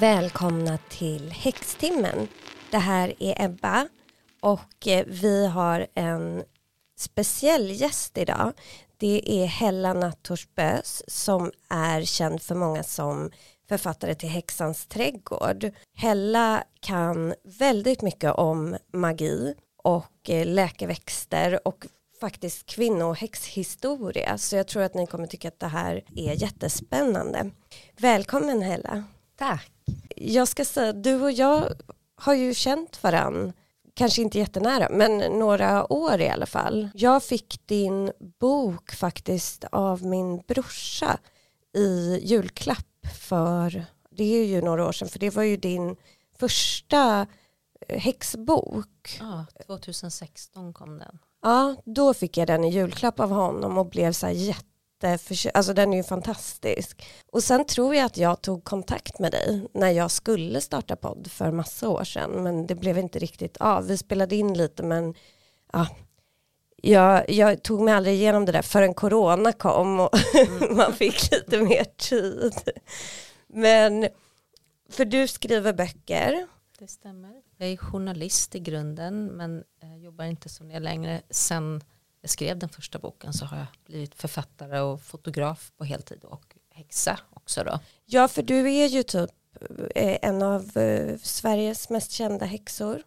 Välkomna till Häxtimmen. Det här är Ebba och eh, vi har en speciell gäst idag. Det är Hella Nattorsbös som är känd för många som författare till Häxans trädgård. Hella kan väldigt mycket om magi och eh, läkeväxter och faktiskt kvinnohäxhistoria så jag tror att ni kommer tycka att det här är jättespännande. Välkommen Hella. Tack. Jag ska säga, du och jag har ju känt varann, kanske inte jättenära, men några år i alla fall. Jag fick din bok faktiskt av min brorsa i julklapp för, det är ju några år sedan, för det var ju din första eh, häxbok. Ja, 2016 kom den. Ja, då fick jag den i julklapp av honom och blev så här jätte alltså den är ju fantastisk. Och sen tror jag att jag tog kontakt med dig när jag skulle starta podd för massa år sedan, men det blev inte riktigt av. Vi spelade in lite, men ja, jag, jag tog mig aldrig igenom det där förrän corona kom och mm. man fick lite mer tid. Men, för du skriver böcker. Det stämmer. Jag är journalist i grunden, men eh, jobbar inte som det längre. Sen jag skrev den första boken så har jag blivit författare och fotograf på heltid och häxa också då. Ja, för du är ju typ eh, en av eh, Sveriges mest kända häxor.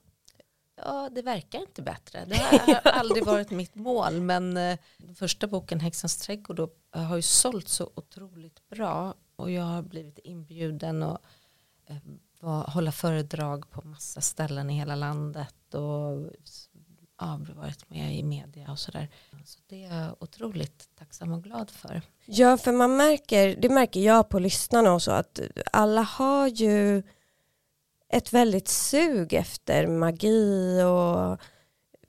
Ja, det verkar inte bättre. Det har aldrig varit mitt mål, men eh, första boken Häxans trädgård då, har ju sålt så otroligt bra och jag har blivit inbjuden och hålla föredrag på massa ställen i hela landet och ja, varit med i media och sådär. Så det är jag otroligt tacksam och glad för. Ja, för man märker, det märker jag på lyssnarna och så, att alla har ju ett väldigt sug efter magi och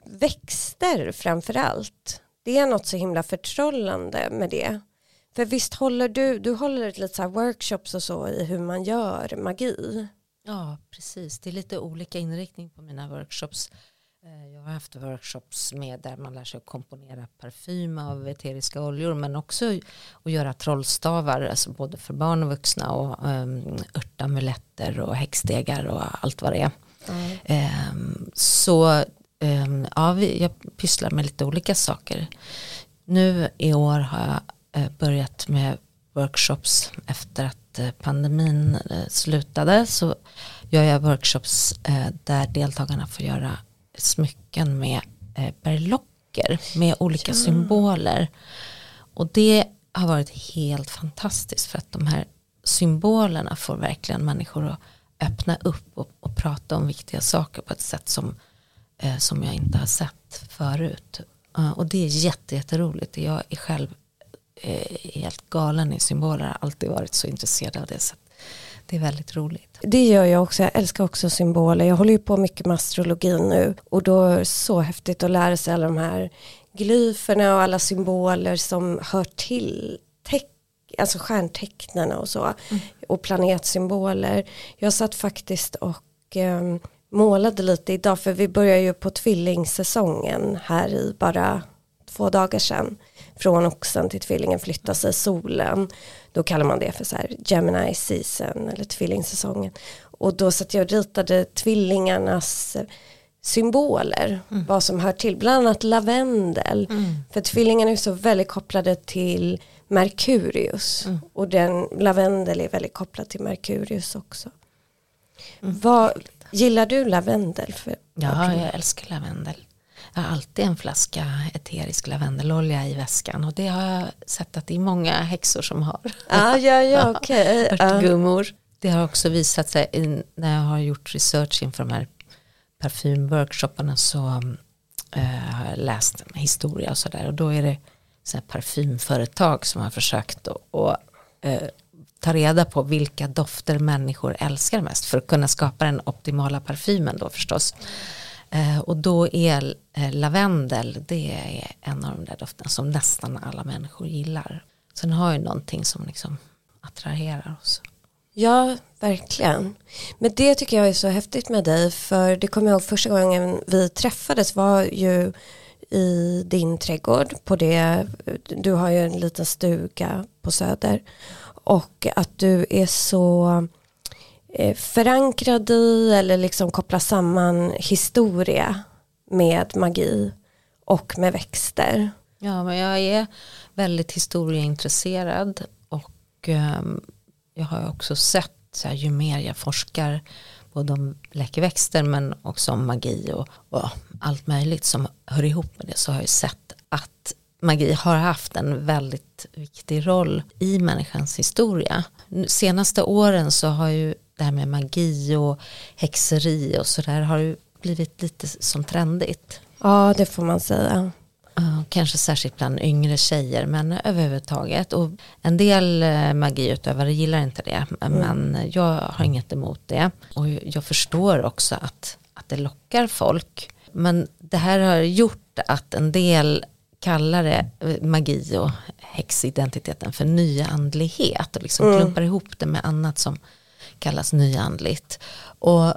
växter framför allt. Det är något så himla förtrollande med det. För visst håller du, du håller lite så workshops och så i hur man gör magi. Ja, precis. Det är lite olika inriktning på mina workshops. Eh, jag har haft workshops med där man lär sig att komponera parfym av eteriska oljor men också att göra trollstavar, alltså både för barn och vuxna och um, örtamuletter och häxstegar och allt vad det är. Mm. Um, så um, ja, vi, jag pysslar med lite olika saker. Nu i år har jag uh, börjat med workshops efter att uh, pandemin uh, slutade så gör jag workshops där deltagarna får göra smycken med eh, berlocker med olika ja. symboler. Och det har varit helt fantastiskt för att de här symbolerna får verkligen människor att öppna upp och, och prata om viktiga saker på ett sätt som, eh, som jag inte har sett förut. Uh, och det är jätteroligt. Jag är själv eh, helt galen i symboler, har alltid varit så intresserad av det. Så det är väldigt roligt. Det gör jag också, jag älskar också symboler. Jag håller ju på mycket med astrologi nu och då är det så häftigt att lära sig alla de här glyferna och alla symboler som hör till alltså stjärntecknen och så mm. och planetsymboler. Jag satt faktiskt och eh, målade lite idag för vi börjar ju på tvillingsäsongen här i bara två dagar sedan från oxen till tvillingen flyttar sig solen. Då kallar man det för så här Gemini season eller tvillingsäsongen. Och då satt jag och ritade tvillingarnas symboler, mm. vad som hör till, bland annat lavendel. Mm. För tvillingarna är så väldigt kopplade till Merkurius mm. och den lavendel är väldigt kopplad till Merkurius också. Mm. Vad, gillar du lavendel? För, ja, jag älskar lavendel. Jag har alltid en flaska eterisk lavendelolja i väskan och det har jag sett att det är många häxor som har. Ah, ja, ja, okay. Örtgummor. Det har också visat sig när jag har gjort research inför de här parfymworkshopparna så äh, har jag läst historia och sådär och då är det så parfymföretag som har försökt att äh, ta reda på vilka dofter människor älskar mest för att kunna skapa den optimala parfymen då förstås. Eh, och då är eh, lavendel, det är en av de där dofterna som nästan alla människor gillar. Så den har ju någonting som liksom attraherar oss. Ja, verkligen. Men det tycker jag är så häftigt med dig, för det kommer jag ihåg första gången vi träffades var ju i din trädgård på det, du har ju en liten stuga på Söder och att du är så Eh, förankrad i eller liksom koppla samman historia med magi och med växter. Ja, men jag är väldigt historieintresserad och ehm, jag har också sett så här, ju mer jag forskar både om läkeväxter men också om magi och, och, allt möjligt som hör ihop med det så har jag sett att magi har haft en väldigt viktig roll i människans historia. Senaste åren så har ju det här med magi och häxeri och sådär har ju blivit lite som trendigt. Ja, det får man säga. Kanske särskilt bland yngre tjejer men överhuvudtaget. Och en del uh, magiutövare gillar inte det mm. men jag har inget emot det. Och jag förstår också att, att det lockar folk. Men det här har gjort att en del kallar det eh, magi och häxidentiteten för nyandlighet och liksom mm. klumpar ihop det med annat som kallas nyandligt. Och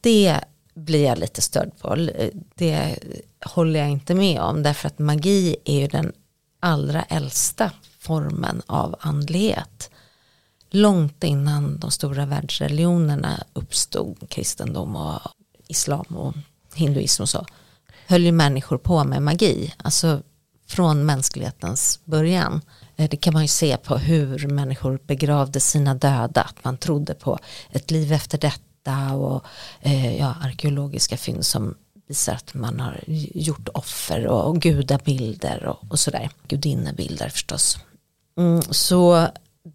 det blir jag lite störd på. Det håller jag inte med om därför att magi är ju den allra äldsta formen av andlighet. Långt innan de stora världsreligionerna uppstod, kristendom och islam och hinduism och så, höll ju människor på med magi, alltså från mänsklighetens början. Eh, det kan man ju se på hur människor begravde sina döda, att man trodde på ett liv efter detta och eh, ja, arkeologiska fynd som visar att man har gjort offer och, och gudabilder och, och sådär. Gudinnebilder förstås. Mm, så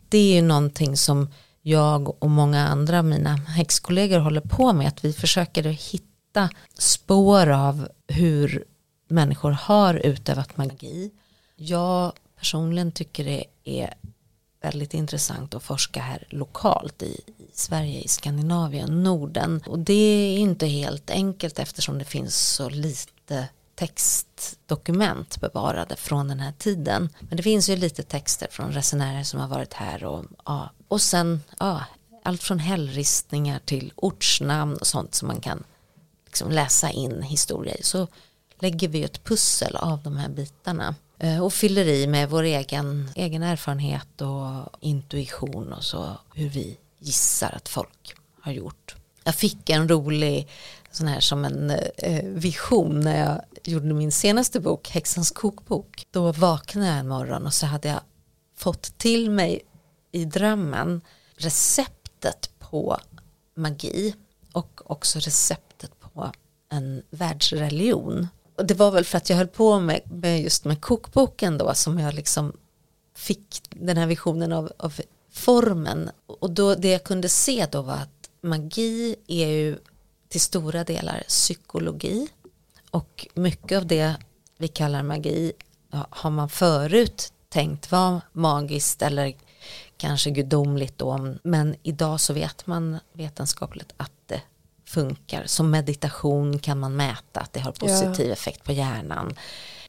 det är ju någonting som jag och många andra av mina häxkollegor håller på med. Att vi försöker hitta spår av hur människor har utövat magi. Jag personligen tycker det är väldigt intressant att forska här lokalt i, Sverige, i Skandinavien, Norden. Och det är inte helt enkelt eftersom det finns så lite textdokument bevarade från den här tiden. Men det finns ju lite texter från resenärer som har varit här och, ja, och sen ja, allt från hällristningar till ortsnamn och sånt som man kan liksom läsa in historia i. Så lägger vi ett pussel av de här bitarna. Eh, och fyller i med vår egen, egen erfarenhet och intuition och så hur vi gissar att folk har gjort. Jag fick en rolig sån här som en eh, vision när jag gjorde min senaste bok, Häxans kokbok. Då vaknade jag en morgon och så hade jag fått till mig i drömmen receptet på magi och också receptet på en världsreligion och det var väl för att jag höll på med, med just med kokboken då som jag liksom fick den här visionen av, av formen. Och då det jag kunde se då var att magi är ju till stora delar psykologi. Och mycket av det vi kallar magi har man förut tänkt vara magiskt eller kanske gudomligt då men idag så vet man vetenskapligt att det funkar. Som meditation kan man mäta att det har positiv ja. effekt på hjärnan.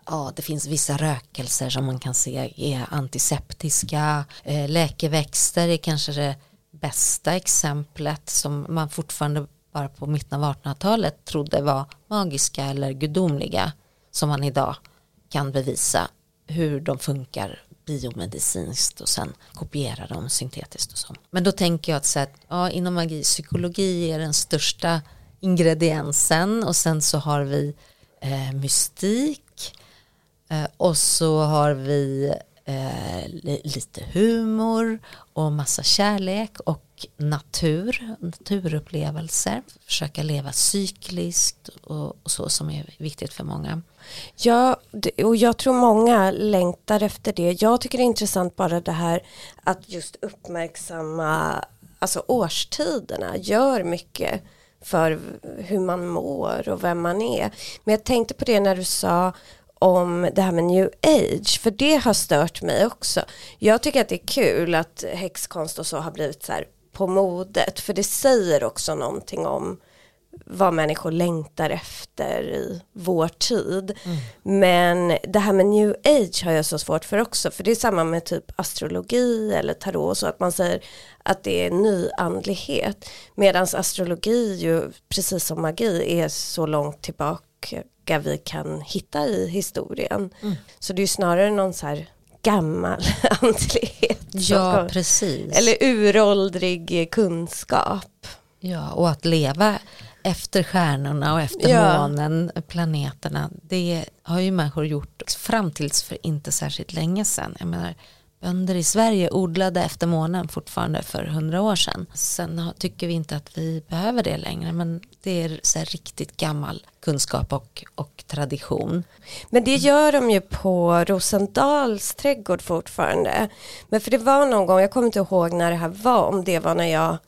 Ja, det finns vissa rökelser som man kan se är antiseptiska. Eh, läkeväxter är kanske det bästa exemplet som man fortfarande bara på mitten av 1800-talet trodde var magiska eller gudomliga som man idag kan bevisa hur de funkar biomedicinskt och sen kopiera dem syntetiskt och så. Men då tänker jag att, så att ja, inom magi, psykologi är den största ingrediensen och sen så har vi eh, mystik eh, och så har vi eh, lite humor och massa kärlek och natur, naturupplevelser, försöka leva cykliskt och, och så som är viktigt för många. Ja, och jag tror många längtar efter det. Jag tycker det är intressant bara det här att just uppmärksamma alltså årstiderna gör mycket för hur man mår och vem man är. Men jag tänkte på det när du sa om det här med new age, för det har stört mig också. Jag tycker att det är kul att häxkonst och så har blivit så här på modet, för det säger också någonting om vad människor längtar efter i vår tid. Mm. Men det här med new age har jag så svårt för också, för det är samma med typ astrologi eller tarot så, att man säger att det är nyandlighet. Medan astrologi ju, precis som magi, är så långt tillbaka vi kan hitta i historien. Mm. Så det är snarare någon så här gammal andlighet. Ja, precis. Eller uråldrig kunskap. Ja, och att leva efter stjärnorna och efter ja. månen, planeterna, det har ju människor gjort fram tills för inte särskilt länge sedan. Jag menar, bönder i Sverige odlade efter månen fortfarande för hundra år sedan. Sen tycker vi inte att vi behöver det längre men det är så riktigt gammal kunskap och, och tradition. Men det gör de ju på Rosendals trädgård fortfarande. Men för det var någon gång, jag kommer inte ihåg när det här var, om det var när jag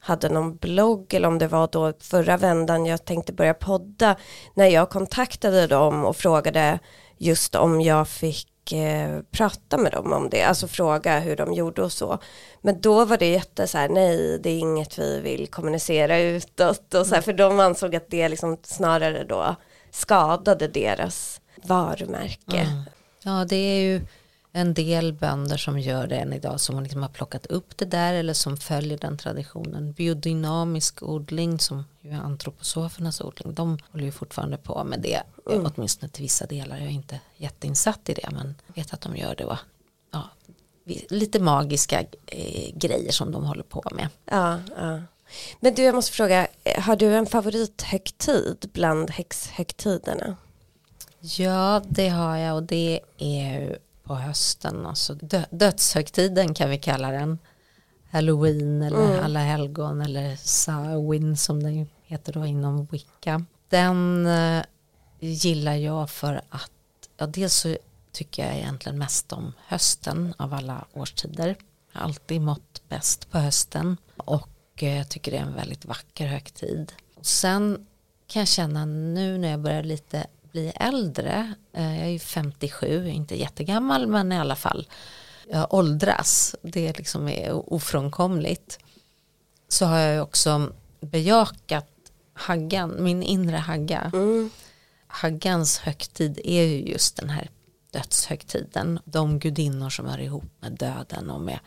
hade någon blogg eller om det var då förra vändan jag tänkte börja podda när jag kontaktade dem och frågade just om jag fick eh, prata med dem om det, alltså fråga hur de gjorde och så. Men då var det jätte så här, nej det är inget vi vill kommunicera utåt och så här, för de ansåg att det liksom snarare då skadade deras varumärke. Mm. Ja det är ju en del bönder som gör det än idag som liksom har plockat upp det där eller som följer den traditionen. Biodynamisk odling som ju är antroposofernas odling, de håller ju fortfarande på med det, mm. åtminstone till vissa delar. Jag är inte jätteinsatt i det men vet att de gör det. Och, ja, lite magiska eh, grejer som de håller på med. Ja, ja. Men du, jag måste fråga, har du en favorithögtid bland häxhögtiderna? Ja, det har jag och det är på hösten. Alltså dö dödshögtiden kan vi kalla den. Halloween eller mm. alla helgon eller Samhain som den heter då inom Wicca. Den eh, gillar jag för att, ja dels så tycker jag egentligen mest om hösten av alla årstider. Jag har alltid mått bäst på hösten och eh, jag tycker det är en väldigt vacker högtid. Och sen kan jag känna nu när jag börjar lite bli äldre, eh, jag är ju 57, inte jättegammal men i alla fall, jag åldras, det liksom är ofrånkomligt, så har jag också bejakat Haggan, min inre Hagga. Mm. Haggans högtid är ju just den här dödshögtiden, de gudinnor som hör ihop med döden och med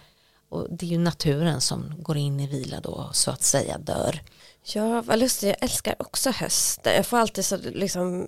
och det är ju naturen som går in i vila då så att säga dör. Ja, vad lustigt, jag älskar också hösten. Jag får alltid så liksom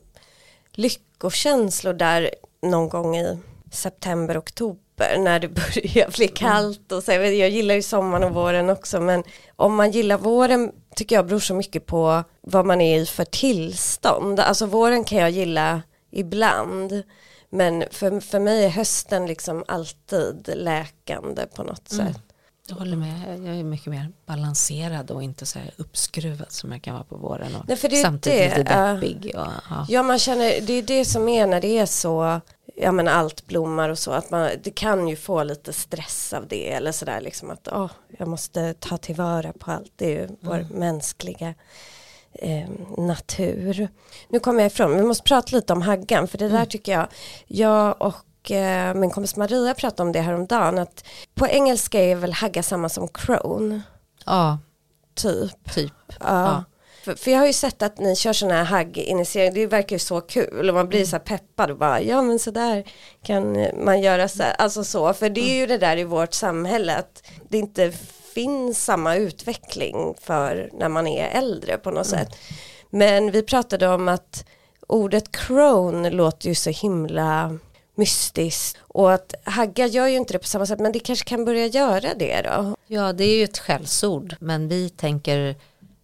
lyckokänslor där någon gång i september, oktober när det börjar bli kallt och så. Jag gillar ju sommaren och våren också men om man gillar våren tycker jag beror så mycket på vad man är i för tillstånd. Alltså våren kan jag gilla ibland men för, för mig är hösten liksom alltid läkande på något mm. sätt. Jag håller med, jag är mycket mer balanserad och inte så här uppskruvad som jag kan vara på våren och Nej, samtidigt det, lite deppig. Och, ja. ja man känner, det är det som är när det är så, ja men allt blommar och så, att man, det kan ju få lite stress av det eller sådär liksom att oh, jag måste ta tillvara på allt, det är ju mm. vår mänskliga eh, natur. Nu kommer jag ifrån, vi måste prata lite om haggan för det där mm. tycker jag, jag och och eh, min kompis Maria pratade om det häromdagen att på engelska är väl hagga samma som crone. Ja. Typ. Typ. Ja. ja. För, för, jag har ju sett att ni kör sådana här hagg-initieringar, det verkar ju så kul och man blir mm. så här peppad och bara ja men så där kan man göra så här, alltså så, för det är ju det där i vårt samhälle att det inte finns samma utveckling för när man är äldre på något mm. sätt. Men vi pratade om att ordet crone låter ju så himla mystiskt och att Hagga gör ju inte det på samma sätt men det kanske kan börja göra det då. Ja det är ju ett skällsord men vi tänker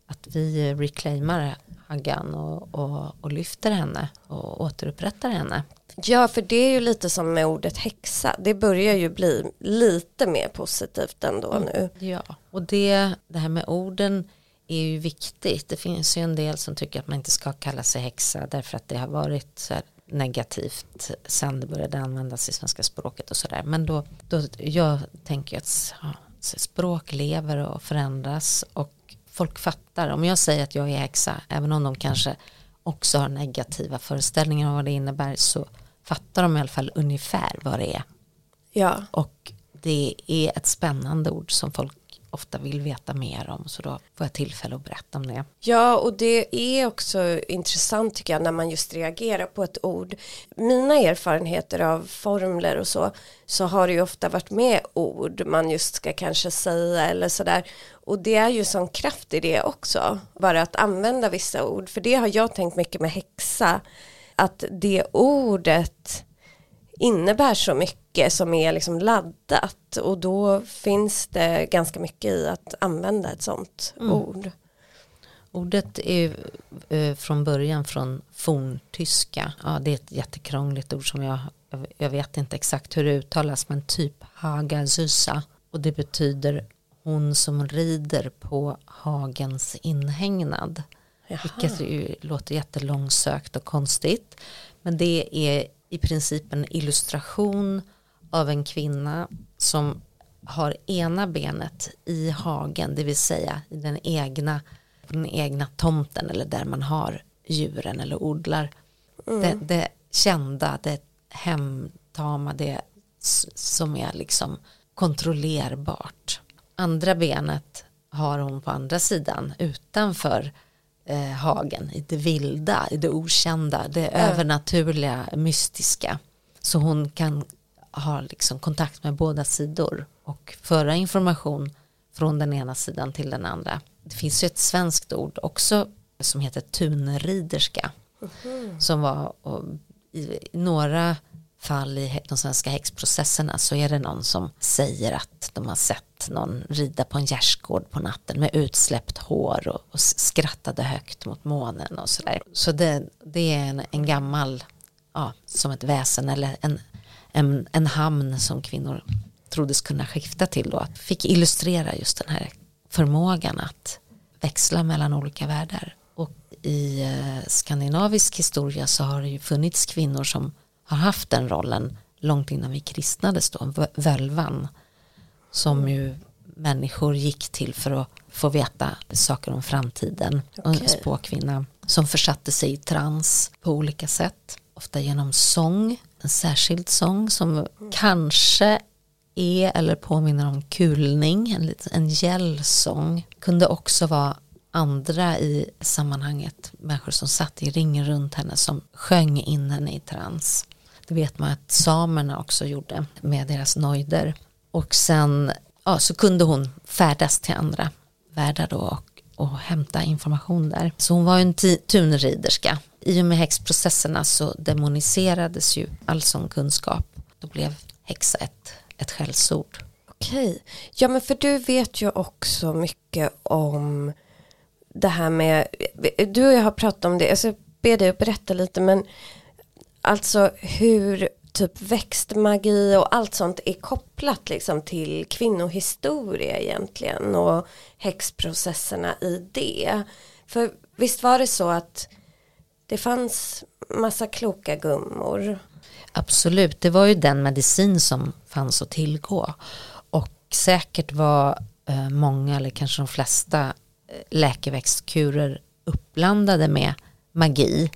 att vi reclaimar Haggan och, och, och lyfter henne och återupprättar henne. Ja för det är ju lite som med ordet häxa det börjar ju bli lite mer positivt ändå mm. nu. Ja och det, det här med orden är ju viktigt. Det finns ju en del som tycker att man inte ska kalla sig häxa därför att det har varit så här negativt sen det började användas i svenska språket och sådär. Men då, då jag tänker att ja, språk lever och förändras och folk fattar. Om jag säger att jag är häxa, även om de kanske också har negativa föreställningar om vad det innebär så fattar de i alla fall ungefär vad det är. Ja. Och det är ett spännande ord som folk ofta vill veta mer om så då får jag tillfälle att berätta om det. Ja och det är också intressant tycker jag när man just reagerar på ett ord. Mina erfarenheter av formler och så så har det ju ofta varit med ord man just ska kanske säga eller sådär och det är ju sån kraft i det också bara att använda vissa ord för det har jag tänkt mycket med häxa att det ordet innebär så mycket som är liksom laddat och då finns det ganska mycket i att använda ett sånt mm. ord. Ordet är eh, från början från forntyska. Ja, det är ett jättekrångligt ord som jag, jag vet inte exakt hur det uttalas men typ hagazusa och det betyder hon som rider på hagens inhägnad. Jaha. Vilket ju låter jättelångsökt och konstigt. Men det är i princip en illustration av en kvinna som har ena benet i hagen, det vill säga i den egna, den egna tomten eller där man har djuren eller odlar. Mm. Det, det kända, det hemtama, det som är liksom kontrollerbart. Andra benet har hon på andra sidan utanför eh, hagen, i det vilda, i det okända, det mm. övernaturliga, mystiska. Så hon kan ha liksom kontakt med båda sidor och föra information från den ena sidan till den andra. Det finns ju ett svenskt ord också som heter tunriderska mm. som var i några fall i de svenska häxprocesserna så är det någon som säger att de har sett någon rida på en gärdsgård på natten med utsläppt hår och, och skrattade högt mot månen och sådär. Så det, det är en, en, gammal, ja, som ett väsen eller en, en, en hamn som kvinnor troddes kunna skifta till då. Fick illustrera just den här förmågan att växla mellan olika världar. Och i eh, skandinavisk historia så har det ju funnits kvinnor som har haft den rollen långt innan vi kristnades då, völvan som ju människor gick till för att få veta saker om framtiden. Okay. En spåkvinna som försatte sig i trans på olika sätt. Ofta genom sång, en särskild sång som mm. kanske är eller påminner om kulning, en, en gällsång. Kunde också vara andra i sammanhanget, människor som satt i ring runt henne som sjöng in henne i trans. Det vet man att samerna också gjorde med deras nojder. Och sen ja, så kunde hon färdas till andra världar då och, och hämta information där. Så hon var en tunriderska. I och med häxprocesserna så demoniserades ju all sån kunskap. Då blev häxa ett, ett skällsord. Okej, ja men för du vet ju också mycket om det här med, du och jag har pratat om det, jag ska be dig att berätta lite men Alltså hur typ växtmagi och allt sånt är kopplat liksom till kvinnohistoria egentligen och häxprocesserna i det. För visst var det så att det fanns massa kloka gummor. Absolut, det var ju den medicin som fanns att tillgå. Och säkert var eh, många eller kanske de flesta eh, läkeväxtkurer uppblandade med magi.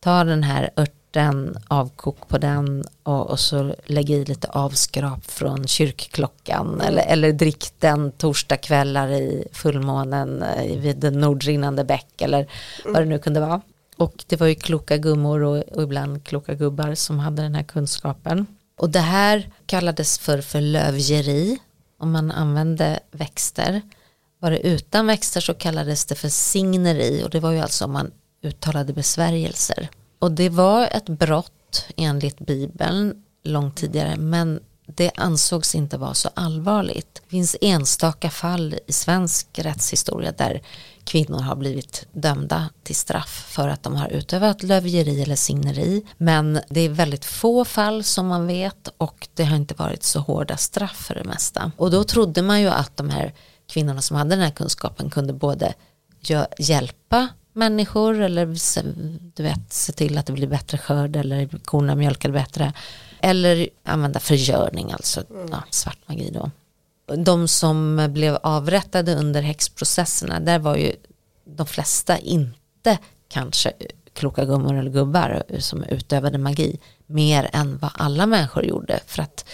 Ta den här ört den, avkok på den och, och, så lägg i lite avskrap från kyrkklockan eller, eller drick den torsdagskvällar i fullmånen eh, vid den nordrinnande bäck eller vad det nu kunde vara. Och det var ju kloka gummor och, och, ibland kloka gubbar som hade den här kunskapen. Och det här kallades för lövgeri om man använde växter. Var det utan växter så kallades det för signeri och det var ju alltså om man uttalade besvärjelser. Och det var ett brott enligt Bibeln långt tidigare men det ansågs inte vara så allvarligt. Det finns enstaka fall i svensk rättshistoria där kvinnor har blivit dömda till straff för att de har utövat lövgeri eller signeri. Men det är väldigt få fall som man vet och det har inte varit så hårda straff för det mesta. Och då trodde man ju att de här kvinnorna som hade den här kunskapen kunde både hjälpa människor eller du vet, se till att det blir bättre skörd eller korna mjölkar bättre. Eller använda förgörning, alltså mm. ja, svart magi då. De som blev avrättade under häxprocesserna, där var ju de flesta inte kanske kloka gummor eller gubbar som utövade magi mer än vad alla människor gjorde. För att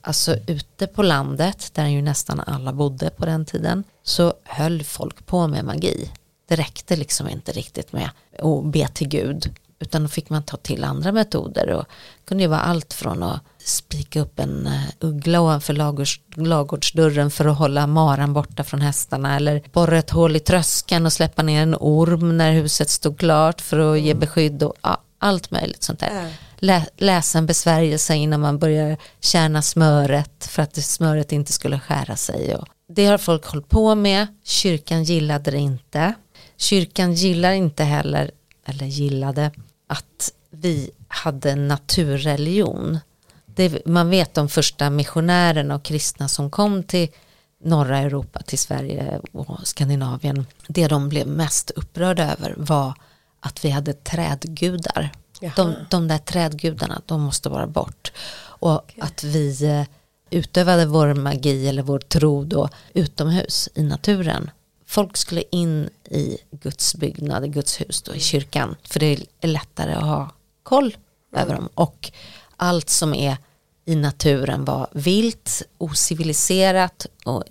alltså ute på landet, där ju nästan alla bodde på den tiden, så höll folk på med magi det räckte liksom inte riktigt med att be till Gud utan då fick man ta till andra metoder och det kunde ju vara allt från att spika upp en eh, uggla ovanför lagårds, lagårdsdörren för att hålla maran borta från hästarna eller borra ett hål i tröskeln och släppa ner en orm när huset stod klart för att ge mm. beskydd och ja, allt möjligt sånt där. lä läsa en besvärjelse innan man börjar kärna smöret för att smöret inte skulle skära sig. Och det har folk hållit på med, kyrkan gillade det inte. Kyrkan gillar inte heller, eller gillade, att vi hade naturreligion. Det, man vet de första missionärerna och kristna som kom till norra Europa, till Sverige och Skandinavien. Det de blev mest upprörda över var att vi hade trädgudar. De, de, där trädgudarna, de måste vara bort. Och okay. att vi eh, utövade vår magi eller vår tro då utomhus i naturen. Folk skulle in i Guds byggnad, Guds hus då i kyrkan. För det är lättare att ha koll mm. över dem. Och allt som är i naturen var vilt, ociviliserat och,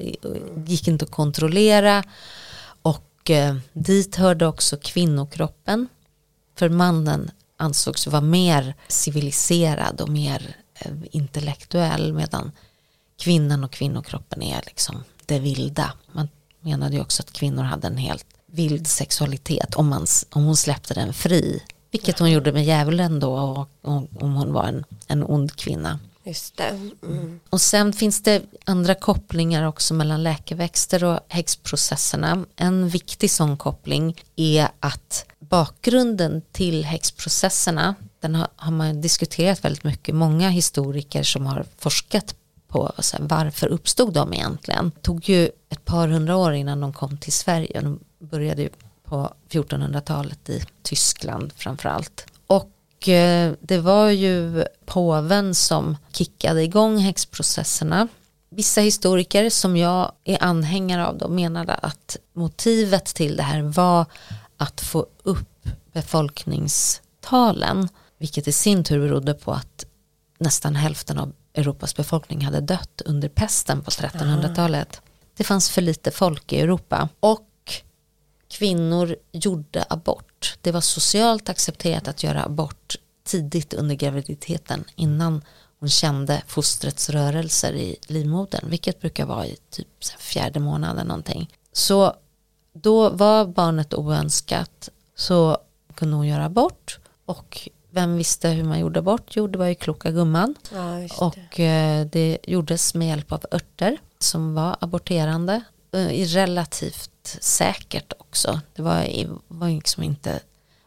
gick inte att kontrollera. Och eh, dit hörde också kvinnokroppen. För mannen ansågs vara mer civiliserad och mer eh, intellektuell medan kvinnan och kvinnokroppen är liksom det vilda. Man menade ju också att kvinnor hade en helt vild sexualitet om, man, om hon släppte den fri. Vilket hon gjorde med djävulen då och, och, om hon var en, en ond kvinna. Just. Mm. Och sen finns det andra kopplingar också mellan läkeväxter och häxprocesserna. En viktig sån koppling är att bakgrunden till häxprocesserna den har, har man diskuterat väldigt mycket. Många historiker som har forskat på här, varför uppstod de egentligen. Det tog ju ett par hundra år innan de kom till Sverige. De började ju på 1400-talet i Tyskland framförallt. Och eh, det var ju påven som kickade igång häxprocesserna. Vissa historiker som jag är anhängare av då menade att motivet till det här var att få upp befolkningstalen vilket i sin tur berodde på att nästan hälften av Europas befolkning hade dött under pesten på 1300-talet. Det fanns för lite folk i Europa och kvinnor gjorde abort. Det var socialt accepterat att göra abort tidigt under graviditeten innan hon kände fostrets rörelser i livmodern, vilket brukar vara i typ fjärde månaden någonting. Så då var barnet oönskat så kunde hon göra abort och vem visste hur man gjorde abort? Jo, det var ju kloka gumman. Ja, det. Och eh, det gjordes med hjälp av örter som var aborterande. Eh, relativt säkert också. Det var, var liksom inte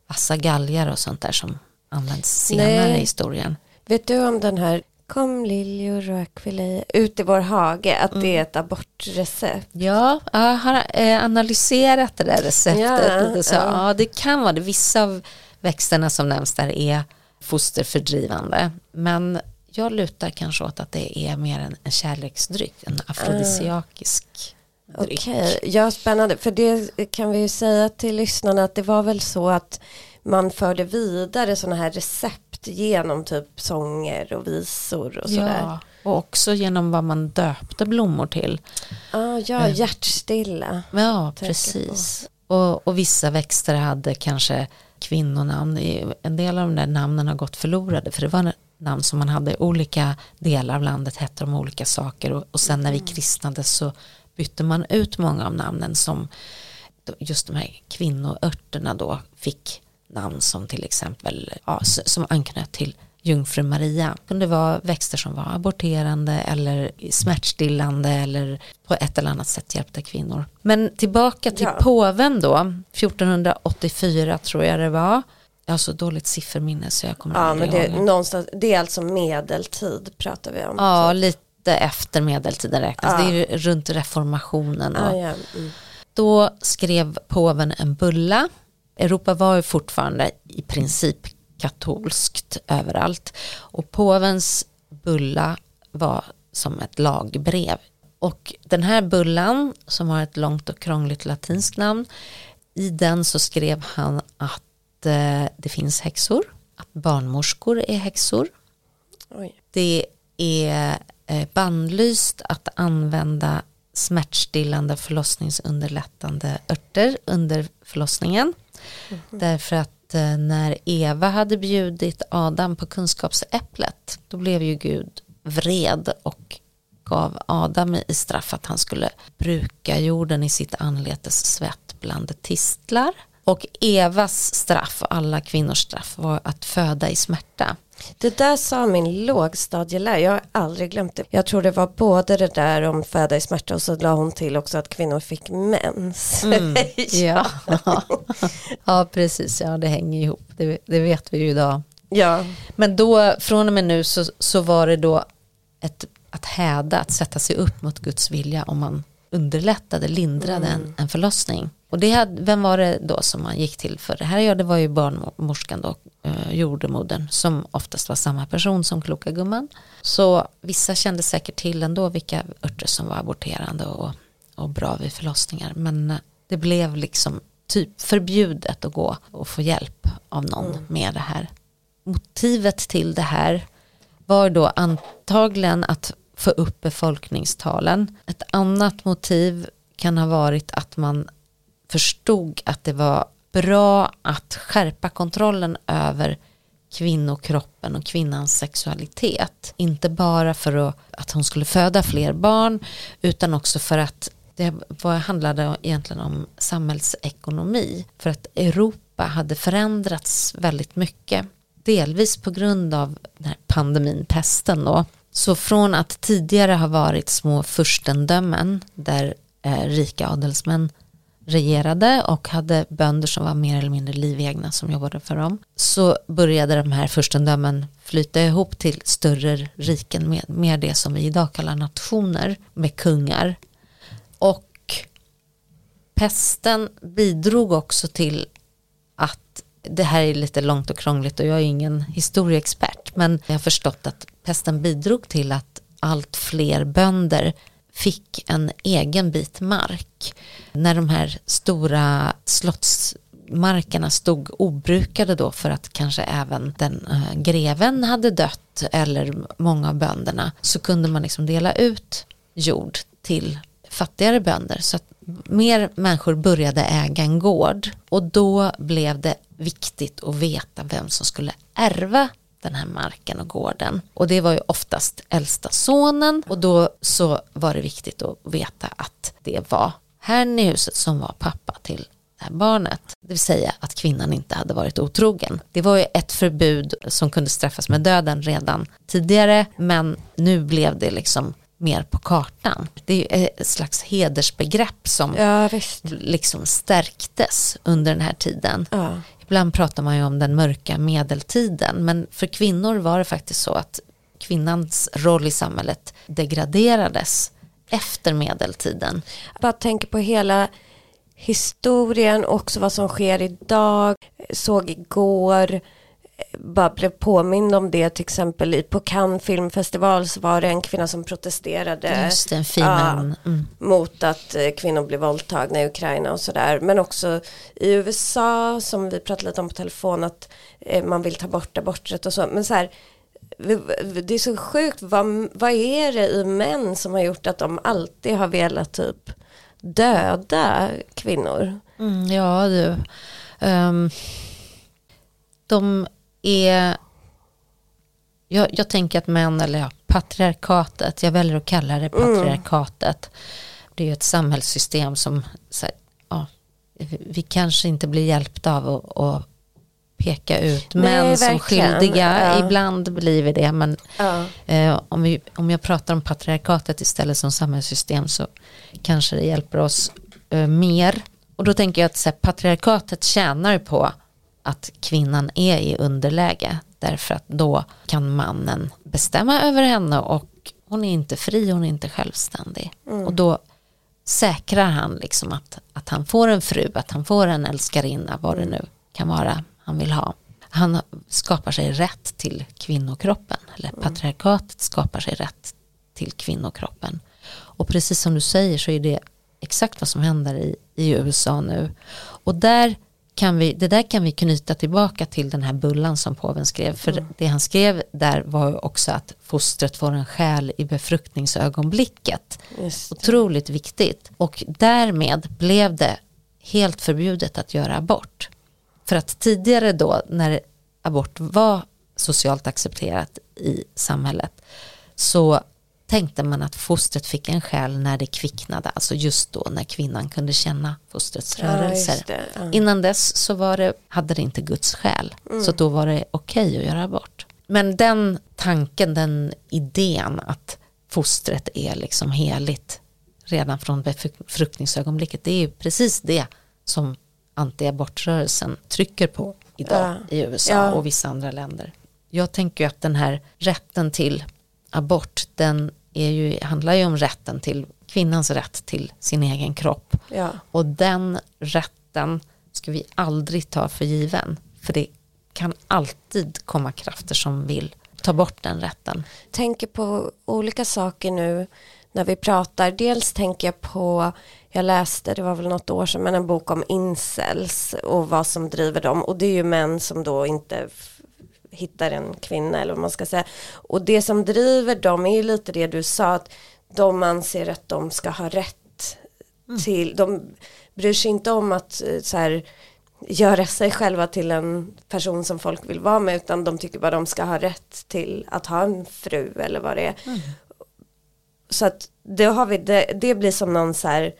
vassa galgar och sånt där som används senare Nej. i historien. Vet du om den här Kom liljor och akvilej ut i vår hage, att mm. det är ett abortrecept. Ja, jag har eh, analyserat det där receptet. Ja, så, ja. ja, det kan vara det. Vissa av växterna som nämns där är fosterfördrivande. Men jag lutar kanske åt att det är mer en, en kärleksdryck, en afrodisiakisk uh. dryck. Okej, okay. ja spännande. För det kan vi ju säga till lyssnarna att det var väl så att man förde vidare sådana här recept genom typ sånger och visor och sådär. Ja, och också genom vad man döpte blommor till. Ah, ja, eh. hjärtstilla. Ja, precis. Och, och, vissa växter hade kanske kvinnonamn. En del av de där namnen har gått förlorade för det var namn som man hade i olika delar av landet hette de olika saker och, och sen när vi mm. kristnades så bytte man ut många av namnen som just de här kvinnoörterna då fick namn som till exempel ja, som anknöt till jungfru Maria. Det kunde vara växter som var aborterande eller smärtstillande eller på ett eller annat sätt hjälpte kvinnor. Men tillbaka till ja. påven då, 1484 tror jag det var. Jag har så dåligt sifferminne så jag kommer ja, men det, någonstans, det är alltså medeltid pratar vi om. Ja, lite efter medeltiden räknas. Ja. Det är runt reformationen. Då. Ja, mm. då skrev påven en bulla. Europa var ju fortfarande i princip katolskt överallt. Och påvens bulla var som ett lagbrev. Och den här bullan som har ett långt och krångligt latinskt namn i den så skrev han att eh, det finns häxor, att barnmorskor är häxor. Oj. Det är eh, bannlyst att använda smärtstillande förlossningsunderlättande örter under förlossningen. Mm -hmm. Därför att att eh, när Eva hade bjudit Adam på kunskapsäpplet då blev ju Gud vred och gav Adam i straff att han skulle bruka jorden i sitt anletes svett bland tistlar. Och Evas straff, alla kvinnors straff, var att föda i smärta. Det där sa min lågstadielärare, jag har aldrig glömt det. Jag tror det var både det där om föda i smärta och så la hon till också att kvinnor fick mens. Mm, ja. ja, precis, ja det hänger ihop, det, det, vet vi ju idag. Ja. Men då, från och med nu så, så var det då ett, att häda, att sätta sig upp mot Guds vilja om man underlättade, lindrade mm. en, en förlossning. Och det hade, vem var det då som man gick till för det här? Ja, det var ju barnmorskan då, eh, jordemodern, som oftast var samma person som kloka gumman. Så vissa kände säkert till ändå vilka örter som var aborterande och, och bra vid förlossningar. Men eh, det blev liksom typ förbjudet att gå och få hjälp av någon mm. med det här. Motivet till det här var då antagligen att få upp befolkningstalen. Ett annat motiv kan ha varit att man förstod att det var bra att skärpa kontrollen över kvinnokroppen och kvinnans sexualitet. Inte bara för att, hon skulle föda fler barn utan också för att det handlade egentligen om samhällsekonomi. För att Europa hade förändrats väldigt mycket. Delvis på grund av den här pandemin, pesten då. Så från att tidigare ha varit små furstendömen där eh, rika adelsmän regerade och hade bönder som var mer eller mindre livegna som jobbade för dem så började de här furstendömen flyta ihop till större riken med mer det som vi idag kallar nationer med kungar. Och pesten bidrog också till att det här är lite långt och krångligt och jag är ingen historieexpert men jag har förstått att pesten bidrog till att allt fler bönder fick en egen bit mark. När de här stora slottsmarkerna stod obrukade då för att kanske även den äh, greven hade dött eller många av bönderna så kunde man liksom dela ut jord till fattigare bönder så att mer människor började äga en gård och då blev det viktigt att veta vem som skulle ärva den här marken och gården. Och det var ju oftast äldsta sonen och då så var det viktigt att veta att det var herrn i huset som var pappa till det här barnet. Det vill säga att kvinnan inte hade varit otrogen. Det var ju ett förbud som kunde straffas med döden redan tidigare men nu blev det liksom mer på kartan. Det är ett slags hedersbegrepp som ja, liksom stärktes under den här tiden. Ja. Ibland pratar man ju om den mörka medeltiden men för kvinnor var det faktiskt så att kvinnans roll i samhället degraderades efter medeltiden. Jag bara tänker på hela historien, också vad som sker idag, såg igår, bara blev påmind om det. Till exempel på Cannes filmfestival så var det en kvinna som protesterade Just filmen. Ja, mm. mot att eh, kvinnor blir våldtagna i Ukraina och sådär. Men också i USA som vi pratade lite om på telefon att eh, man vill ta bort aborträtt och så. Men så här det är så sjukt vad, vad är det i män som har gjort att de alltid har velat typ döda kvinnor? Mm, ja du. Um, de är jag, jag, tänker att män, eller ja, patriarkatet, jag väljer att kalla det mm. patriarkatet. Mm. Det är ju ett samhällssystem som, här, ja, vi kanske inte blir hjälpta av att, att peka ut Nej, män som skyldiga. Ja. Ibland blir vi det, men ja. eh, om, vi, om jag pratar om patriarkatet istället som samhällssystem så kanske det hjälper oss eh, mer. Och då tänker jag att här, patriarkatet tjänar på att kvinnan är i underläge därför att då kan mannen bestämma över henne och hon är inte fri, hon är inte självständig. Mm. Och då säkrar han liksom att, att han får en fru, att han får en älskarinna, vad det nu kan vara han vill ha. Han skapar sig rätt till kvinnokroppen, eller mm. patriarkatet skapar sig rätt till kvinnokroppen. Och precis som du säger så är det exakt vad som händer i, i USA nu. Och där kan vi, det där kan vi knyta tillbaka till den här bullan som påven skrev. För mm. det han skrev där var också att fostret får en själ i befruktningsögonblicket. Otroligt viktigt. Och därmed blev det helt förbjudet att göra abort. För att tidigare då när abort var socialt accepterat i samhället så tänkte man att fostret fick en själ när det kvicknade, alltså just då när kvinnan kunde känna fostrets rörelser. Ja, ja. Innan dess så var det, hade det inte Guds själ, mm. så då var det okej okay att göra abort. Men den tanken, den idén att fostret är liksom heligt redan från befruktningsögonblicket, det är ju precis det som antiabortrörelsen trycker på idag ja. i USA och vissa andra länder. Jag tänker att den här rätten till abort, den är ju, handlar ju om rätten till kvinnans rätt till sin egen kropp. Ja. Och den rätten ska vi aldrig ta för given. För det kan alltid komma krafter som vill ta bort den rätten. Tänker på olika saker nu när vi pratar. Dels tänker jag på, jag läste, det var väl något år sedan, men en bok om incels och vad som driver dem. Och det är ju män som då inte hittar en kvinna eller vad man ska säga. Och det som driver dem är ju lite det du sa, att de anser att de ska ha rätt mm. till, de bryr sig inte om att eh, så här, göra sig själva till en person som folk vill vara med utan de tycker bara de ska ha rätt till att ha en fru eller vad det är. Mm. Så att det, har vi, det, det blir som någon så här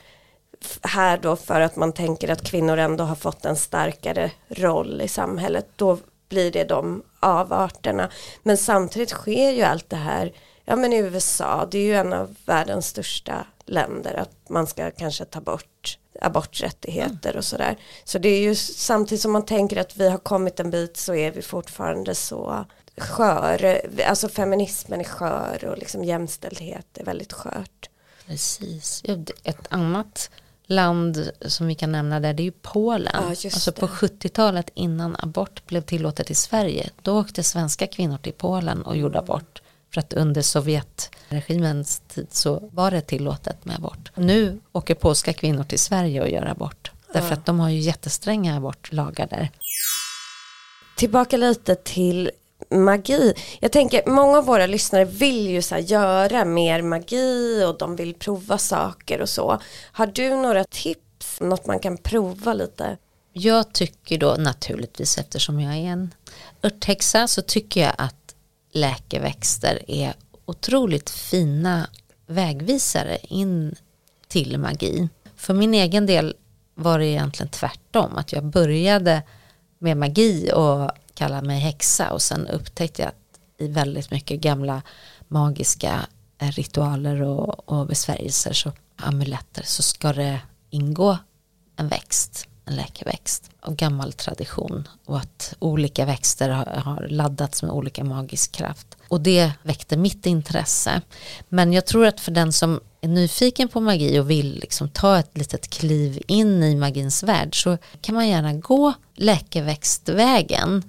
här då för att man tänker att kvinnor ändå har fått en starkare roll i samhället då blir det de avarterna men samtidigt sker ju allt det här ja men i USA det är ju en av världens största länder att man ska kanske ta bort aborträttigheter och sådär. Så det är ju samtidigt som man tänker att vi har kommit en bit så är vi fortfarande så skör, alltså feminismen är skör och liksom jämställdhet är väldigt skört. Precis, ett annat land som vi kan nämna där det är ju Polen. Ja, alltså på 70-talet innan abort blev tillåtet i Sverige då åkte svenska kvinnor till Polen och gjorde abort. För att under Sovjetregimens tid så var det tillåtet med abort. Nu åker polska kvinnor till Sverige och gör abort. Därför ja. att de har ju jättestränga abortlagar där. Tillbaka lite till magi. Jag tänker många av våra lyssnare vill ju så göra mer magi och de vill prova saker och så. Har du några tips, något man kan prova lite? Jag tycker då naturligtvis eftersom jag är en örthäxa så tycker jag att läkeväxter är otroligt fina vägvisare in till magi. För min egen del var det egentligen tvärtom, att jag började med magi och kalla mig häxa och sen upptäckte jag att i väldigt mycket gamla magiska eh, ritualer och, och besvärjelser, så amuletter, så ska det ingå en växt en läkeväxt av gammal tradition och att olika växter har, har laddats med olika magisk kraft. Och det väckte mitt intresse. Men jag tror att för den som är nyfiken på magi och vill liksom ta ett litet kliv in i magins värld så kan man gärna gå läkeväxtvägen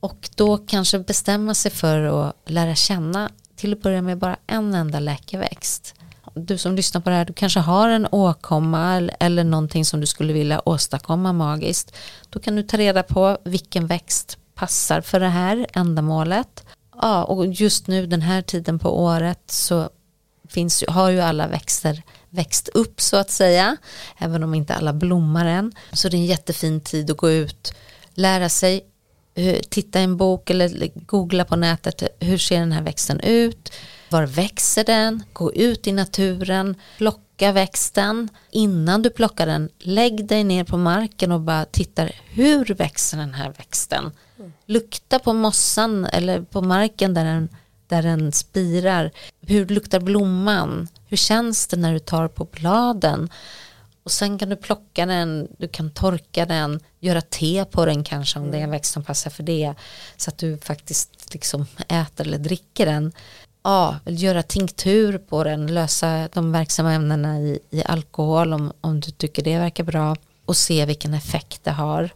och då kanske bestämma sig för att lära känna till att börja med bara en enda läkeväxt du som lyssnar på det här, du kanske har en åkomma eller någonting som du skulle vilja åstadkomma magiskt. Då kan du ta reda på vilken växt passar för det här ändamålet. Ja, och just nu den här tiden på året så finns, har ju alla växter växt upp så att säga, även om inte alla blommar än. Så det är en jättefin tid att gå ut, lära sig, titta i en bok eller googla på nätet, hur ser den här växten ut? Var växer den? Gå ut i naturen, plocka växten. Innan du plockar den, lägg dig ner på marken och bara titta hur växer den här växten. Lukta på mossan eller på marken där den, där den spirar. Hur luktar blomman? Hur känns det när du tar på bladen? Och sen kan du plocka den, du kan torka den, göra te på den kanske om det är en växt som passar för det. Så att du faktiskt liksom äter eller dricker den ja, göra tinktur på den, lösa de verksamma ämnena i, i alkohol om, om du tycker det verkar bra och se vilken effekt det har.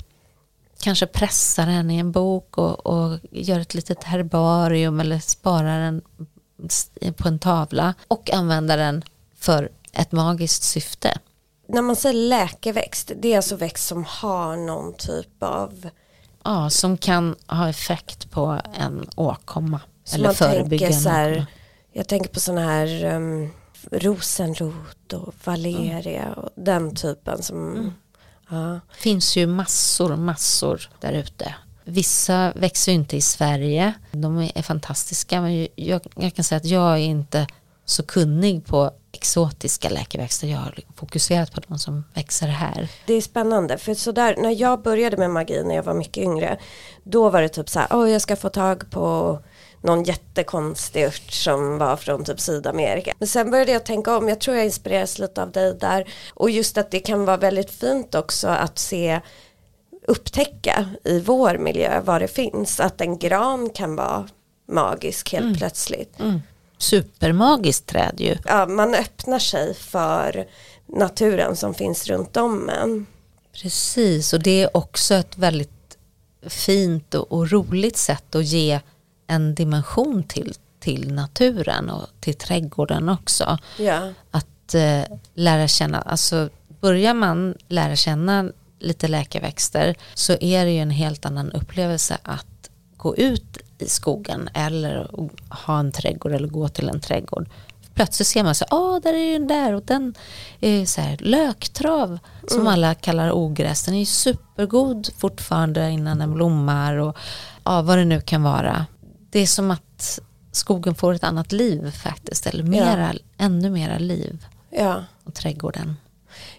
Kanske pressa den i en bok och, och göra ett litet herbarium eller spara den på en tavla och använda den för ett magiskt syfte. När man säger läkeväxt, det är alltså växt som har någon typ av Ja, som kan ha effekt på en åkomma. Så Eller förebyggande. Så här, jag tänker på sådana här um, rosenrot och valeria mm. och den typen som mm ja. finns ju massor, massor där ute. Vissa växer ju inte i Sverige. De är fantastiska. Men jag, jag, kan säga att jag är inte så kunnig på exotiska läkeväxter. Jag har fokuserat på de som växer här. Det är spännande för sådär när jag började med magi när jag var mycket yngre då var det typ så här, oh, jag ska få tag på någon jättekonstig ört som var från typ Sydamerika. Men sen började jag tänka om, jag tror jag inspireras lite av dig där och just att det kan vara väldigt fint också att se upptäcka i vår miljö vad det finns, att en gran kan vara magisk helt mm. plötsligt. Mm. Supermagiskt träd ju. Ja, man öppnar sig för naturen som finns runt om en. Precis, och det är också ett väldigt fint och, och roligt sätt att ge en dimension till, till naturen och till trädgården också. Ja. Att eh, lära känna, alltså börjar man lära känna lite läkeväxter så är det ju en helt annan upplevelse att gå ut i skogen eller ha en trädgård eller gå till en trädgård. Plötsligt ser man så åh där är den där och den är så här, löktrav som mm. alla kallar ogräs. Den är ju supergod fortfarande innan den blommar och ja, vad det nu kan vara. Det är som att skogen får ett annat liv faktiskt, eller mera, ja. ännu mera liv. Ja. Och trädgården.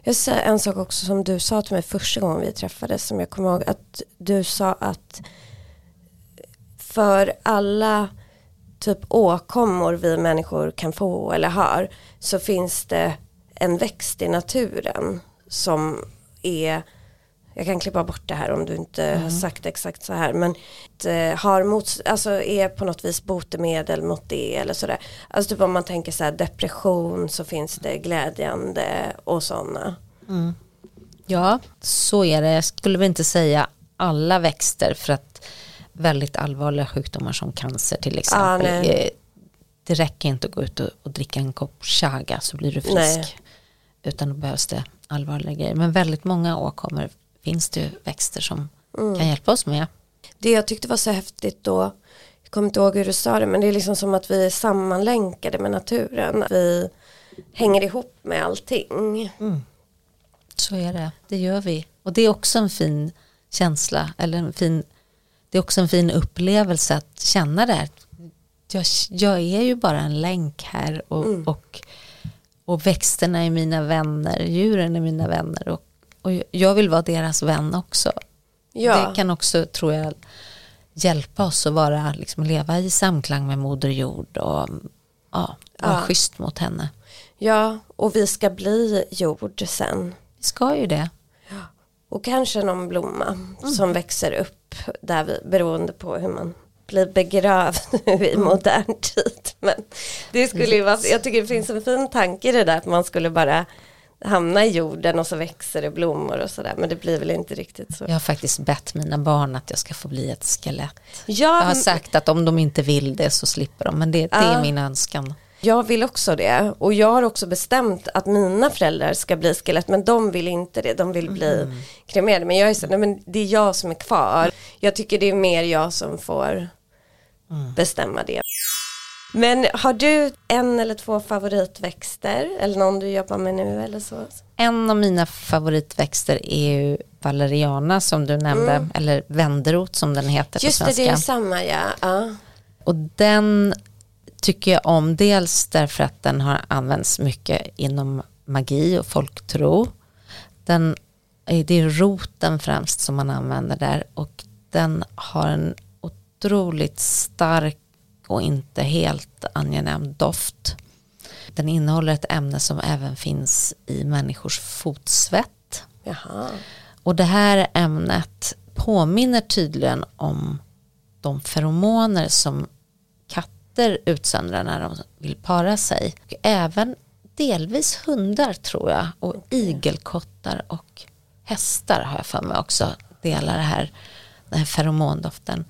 Jag säger en sak också som du sa till mig första gången vi träffades som jag kommer ihåg att du sa att för alla typ åkommor vi människor kan få eller har så finns det en växt i naturen som är jag kan klippa bort det här om du inte mm. har sagt exakt så här men eh, har mot, alltså är på något vis botemedel mot det eller sådär. Alltså typ om man tänker så här depression så finns det glädjande och sådana. Mm. Ja, så är det. Jag skulle väl inte säga alla växter för att väldigt allvarliga sjukdomar som cancer till exempel. Ah, det räcker inte att gå ut och, och, dricka en kopp chaga så blir du frisk. Nej. Utan då behövs det allvarliga grejer. Men väldigt många åkommor finns det ju växter som mm. kan hjälpa oss med. Det jag tyckte var så häftigt då, jag kommer inte ihåg hur du sa det, men det är liksom som att vi är sammanlänkade med naturen. Vi hänger ihop med allting. Mm. Så är det, det gör vi. Och det är också en fin känsla, eller en fin, det är också en fin upplevelse att känna det här. Jag, jag är ju bara en länk här och, mm. och, och växterna är mina vänner, djuren är mina vänner och och jag vill vara deras vän också. Ja. Det kan också, tror jag, hjälpa oss att vara, liksom, leva i samklang med Moder Jord och ja, vara ja. schysst mot henne. Ja, och vi ska bli jord sen. Vi ska ju det. Ja. Och kanske någon blomma mm. som växer upp där vi, beroende på hur man blir begravd nu i mm. modern tid. Men det skulle ju vara, jag tycker det finns en fin tanke i det där att man skulle bara hamna i jorden och så växer det blommor och sådär. Men det blir väl inte riktigt så. Jag har faktiskt bett mina barn att jag ska få bli ett skelett. Ja, jag har sagt att om de inte vill det så slipper de. Men det, det är min önskan. Jag vill också det. Och jag har också bestämt att mina föräldrar ska bli skelett. Men de vill inte det. De vill bli mm. kremerade. Men jag är så, nej, men det är jag som är kvar. Jag tycker det är mer jag som får mm. bestämma det. Men har du en eller två favoritväxter eller någon du jobbar med nu eller så? En av mina favoritväxter är ju valeriana som du nämnde mm. eller vänderot som den heter Just på svenska. Just det, det är samma ja. ja. Och den tycker jag om dels därför att den har använts mycket inom magi och folktro. Den, det är roten främst som man använder där och den har en otroligt stark och inte helt angenäm doft. Den innehåller ett ämne som även finns i människors fotsvett. Jaha. Och det här ämnet påminner tydligen om de feromoner som katter utsöndrar när de vill para sig. Och även delvis hundar tror jag och igelkottar och hästar har jag för mig också delar det här, den här feromondoften.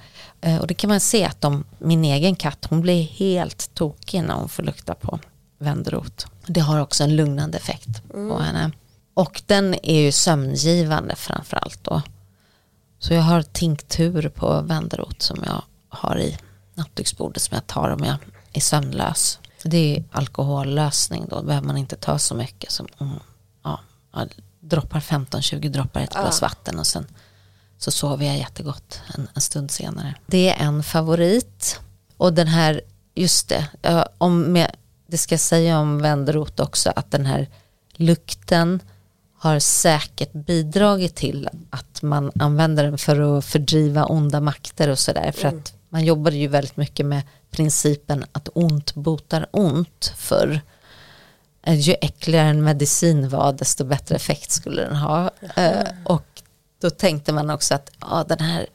Eh, och det kan man se att de, min egen katt hon blir helt tokig när hon får lukta på vändrot. Det har också en lugnande effekt mm. på henne. Och den är ju sömngivande framförallt då. Så jag har tinktur på vändrot som jag har i nattduksbordet som jag tar om jag är sömnlös. Det är alkohollösning då, behöver man inte ta så mycket som ja, droppar 15-20 droppar i ett glas vatten och sen så sover jag jättegott en, en stund senare. Det är en favorit. Och den här, just det, om med, det ska jag säga om vändrot också att den här lukten har säkert bidragit till att man använder den för att fördriva onda makter och sådär. För mm. att man jobbade ju väldigt mycket med principen att ont botar ont för ju äckligare en medicin var desto bättre effekt skulle den ha. Mm. och då tänkte man också att ja, den här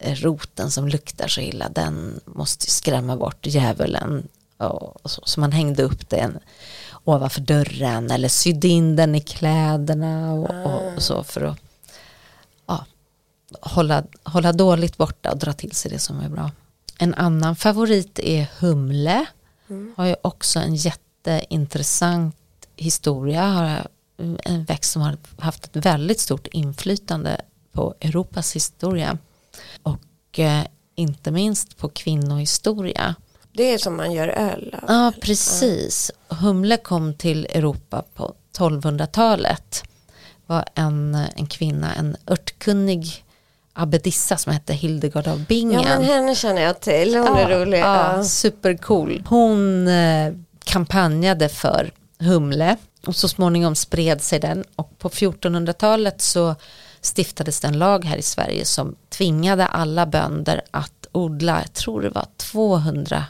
roten som luktar så illa den måste skrämma bort djävulen. Och, så. så man hängde upp den ovanför dörren eller sydde in den i kläderna och, och, och så för att ja, hålla, hålla dåligt borta och dra till sig det som är bra. En annan favorit är humle. Mm. Har ju också en jätteintressant historia. Har en växt som har haft ett väldigt stort inflytande på Europas historia. Och eh, inte minst på kvinnohistoria. Det är som man gör öl av. Ja, precis. Humle kom till Europa på 1200-talet. var en, en kvinna, en örtkunnig abbedissa som hette Hildegard av Bingen. Ja, men henne känner jag till. Hon ja, är rolig. Ja, ja. Supercool. Hon eh, kampanjade för humle och så småningom spred sig den och på 1400-talet så stiftades det en lag här i Sverige som tvingade alla bönder att odla, jag tror det var 200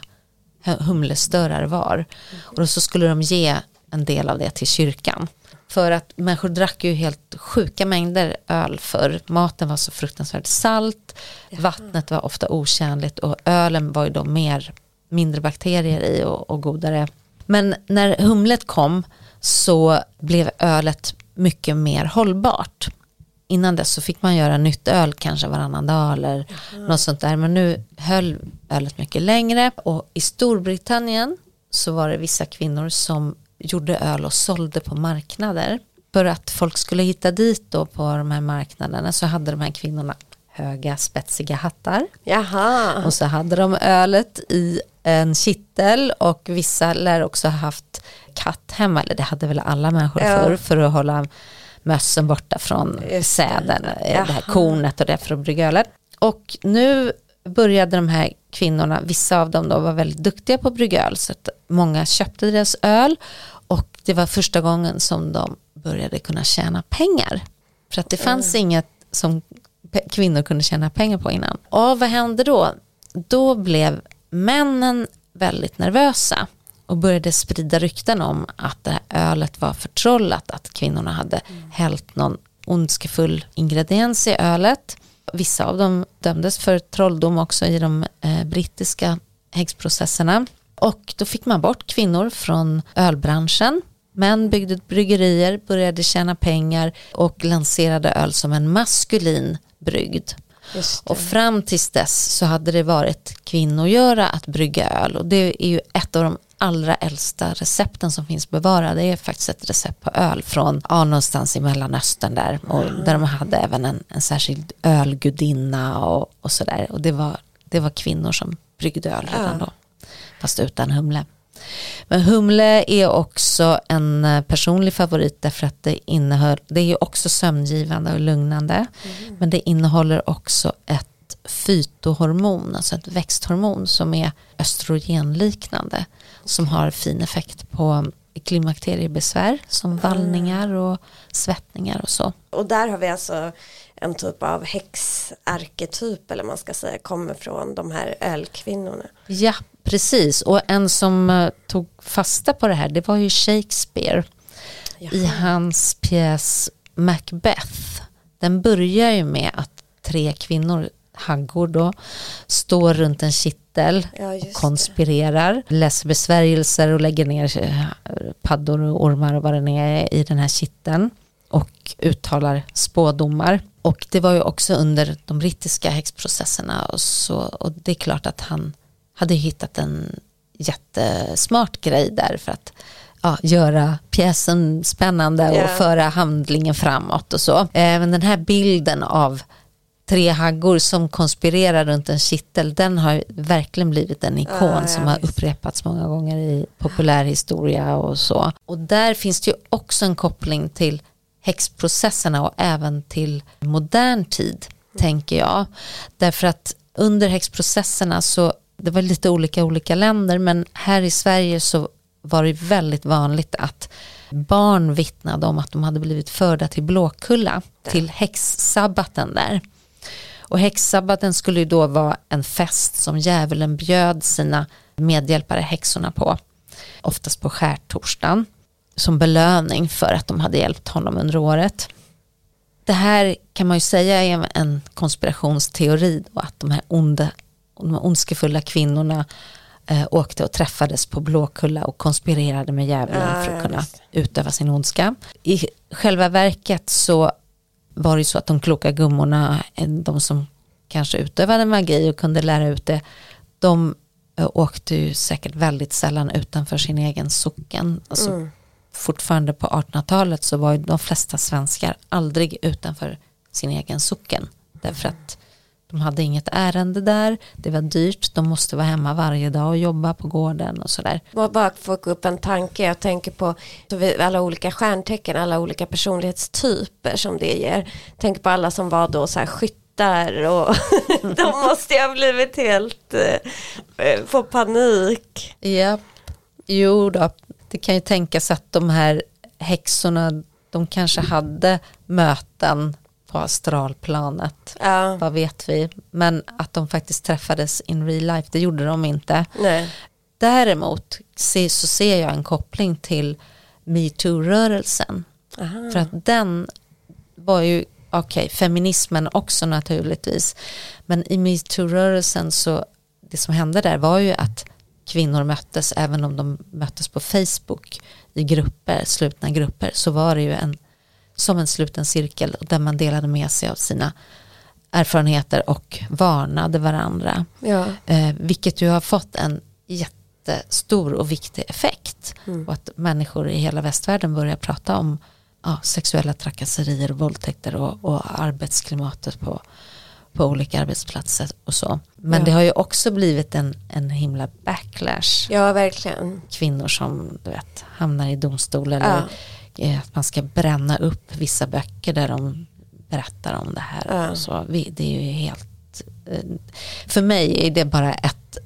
humlestörar var. Och så skulle de ge en del av det till kyrkan. För att människor drack ju helt sjuka mängder öl för maten var så fruktansvärt salt, vattnet var ofta otjänligt och ölen var ju då mer, mindre bakterier i och, och godare. Men när humlet kom så blev ölet mycket mer hållbart innan dess så fick man göra nytt öl kanske varannan dag eller mm. något sånt där. Men nu höll ölet mycket längre och i Storbritannien så var det vissa kvinnor som gjorde öl och sålde på marknader. För att folk skulle hitta dit då på de här marknaderna så hade de här kvinnorna höga spetsiga hattar. Jaha. Och så hade de ölet i en kittel och vissa lär också ha haft katt hemma, eller det hade väl alla människor ja. förr för att hålla mössen borta från säden, eh, det här kornet och det för att brygga ölet. Och nu började de här kvinnorna, vissa av dem då var väldigt duktiga på att brygga öl så att många köpte deras öl och det var första gången som de började kunna tjäna pengar. För att det fanns mm. inget som kvinnor kunde tjäna pengar på innan. Och vad hände då? Då blev männen väldigt nervösa och började sprida rykten om att det här ölet var förtrollat, att kvinnorna hade mm. hällt någon ondskefull ingrediens i ölet. Vissa av dem dömdes för trolldom också i de eh, brittiska häxprocesserna. Och då fick man bort kvinnor från ölbranschen. Män byggde bryggerier, började tjäna pengar och lanserade öl som en maskulin brygd. Och fram tills dess så hade det varit kvinnogöra att brygga öl och det är ju ett av de allra äldsta recepten som finns bevarade är faktiskt ett recept på öl från ja, någonstans i Mellanöstern där. Och där de hade även en, en särskild ölgudinna och, och sådär. Och det var, det var kvinnor som bryggde öl redan då fast utan humle. Men humle är också en eh, personlig favorit därför att det innehöll, det är också sömngivande och lugnande, mm. men det innehåller också ett fytohormon, alltså ett växthormon som är östrogenliknande, som har fin effekt på klimakteriebesvär som vallningar och svettningar och så. Och där har vi alltså en typ av häxarketyp eller man ska säga kommer från de här ölkvinnorna. Ja, precis. Och en som eh, tog fasta på det här det var ju Shakespeare Jaha. i hans pjäs Macbeth. Den börjar ju med att tre kvinnor haggor då, står runt en kittel ja, och konspirerar, det. läser besvärjelser och lägger ner eh, paddor och ormar och vad det är i den här kitteln och uttalar spådomar. Och det var ju också under de brittiska häxprocesserna och, så, och det är klart att han hade hittat en jättesmart grej där för att ja, göra pjäsen spännande och yeah. föra handlingen framåt och så. Även den här bilden av tre haggor som konspirerar runt en kittel, den har verkligen blivit en ikon ah, som har upprepats många gånger i populärhistoria och så. Och där finns det ju också en koppling till häxprocesserna och även till modern tid, tänker jag. Därför att under häxprocesserna så, det var lite olika olika länder, men här i Sverige så var det väldigt vanligt att barn vittnade om att de hade blivit förda till Blåkulla, till häxsabbaten där. Och häxsabbaten skulle ju då vara en fest som djävulen bjöd sina medhjälpare häxorna på, oftast på skärtorsdagen, som belöning för att de hade hjälpt honom under året. Det här kan man ju säga är en konspirationsteori då, att de här, onda, de här ondskefulla kvinnorna eh, åkte och träffades på Blåkulla och konspirerade med djävulen Ja, för att kunna utöva sin ondska. I själva verket så var det ju så att de kloka gummorna, eh, de som kanske utövade magi och kunde lära ut det, de eh, åkte ju säkert väldigt sällan utanför sin egen socken. Alltså, Mm. Fortfarande på 1800-talet så var ju de flesta svenskar aldrig utanför sin egen socken. Därför att de hade inget ärende där, det var dyrt, de måste vara hemma varje dag och jobba på gården och sådär. Bara- Bara få upp en tanke, jag tänker på alla olika stjärntecken, alla olika personlighetstyper som det ger. Tänk på alla som var då så här skyttar och de måste ju ha blivit helt, eh, få panik. Ja, jo då, det kan ju tänkas att de här häxorna, de kanske hade möten på astralplanet. Ja, Vad vet vi? Men att de faktiskt träffades in real life, det gjorde de inte. nej. Däremot se- så ser jag en koppling till metoo-rörelsen. För att den var ju, okej, feminismen också naturligtvis. Men i metoo-rörelsen så, det som hände där var ju att kvinnor möttes, även om de möttes på Facebook i grupper, slutna grupper, så var det ju en, som en sluten cirkel där man delade med sig av sina erfarenheter och varnade varandra. Ja, Eh, vilket ju har fått en jättestor och viktig effekt. Och att människor i hela västvärlden börjar prata om ja, sexuella trakasserier och våldtäkter och, och arbetsklimatet på, på olika arbetsplatser och så. Men Ja. det har ju också blivit en, en himla backlash. ja verkligen. Kvinnor som du vet, hamnar i domstol eller eh, att man ska bränna upp vissa böcker där de berättar om det här. Och så. Det är ju helt... eh, För mig är det bara ett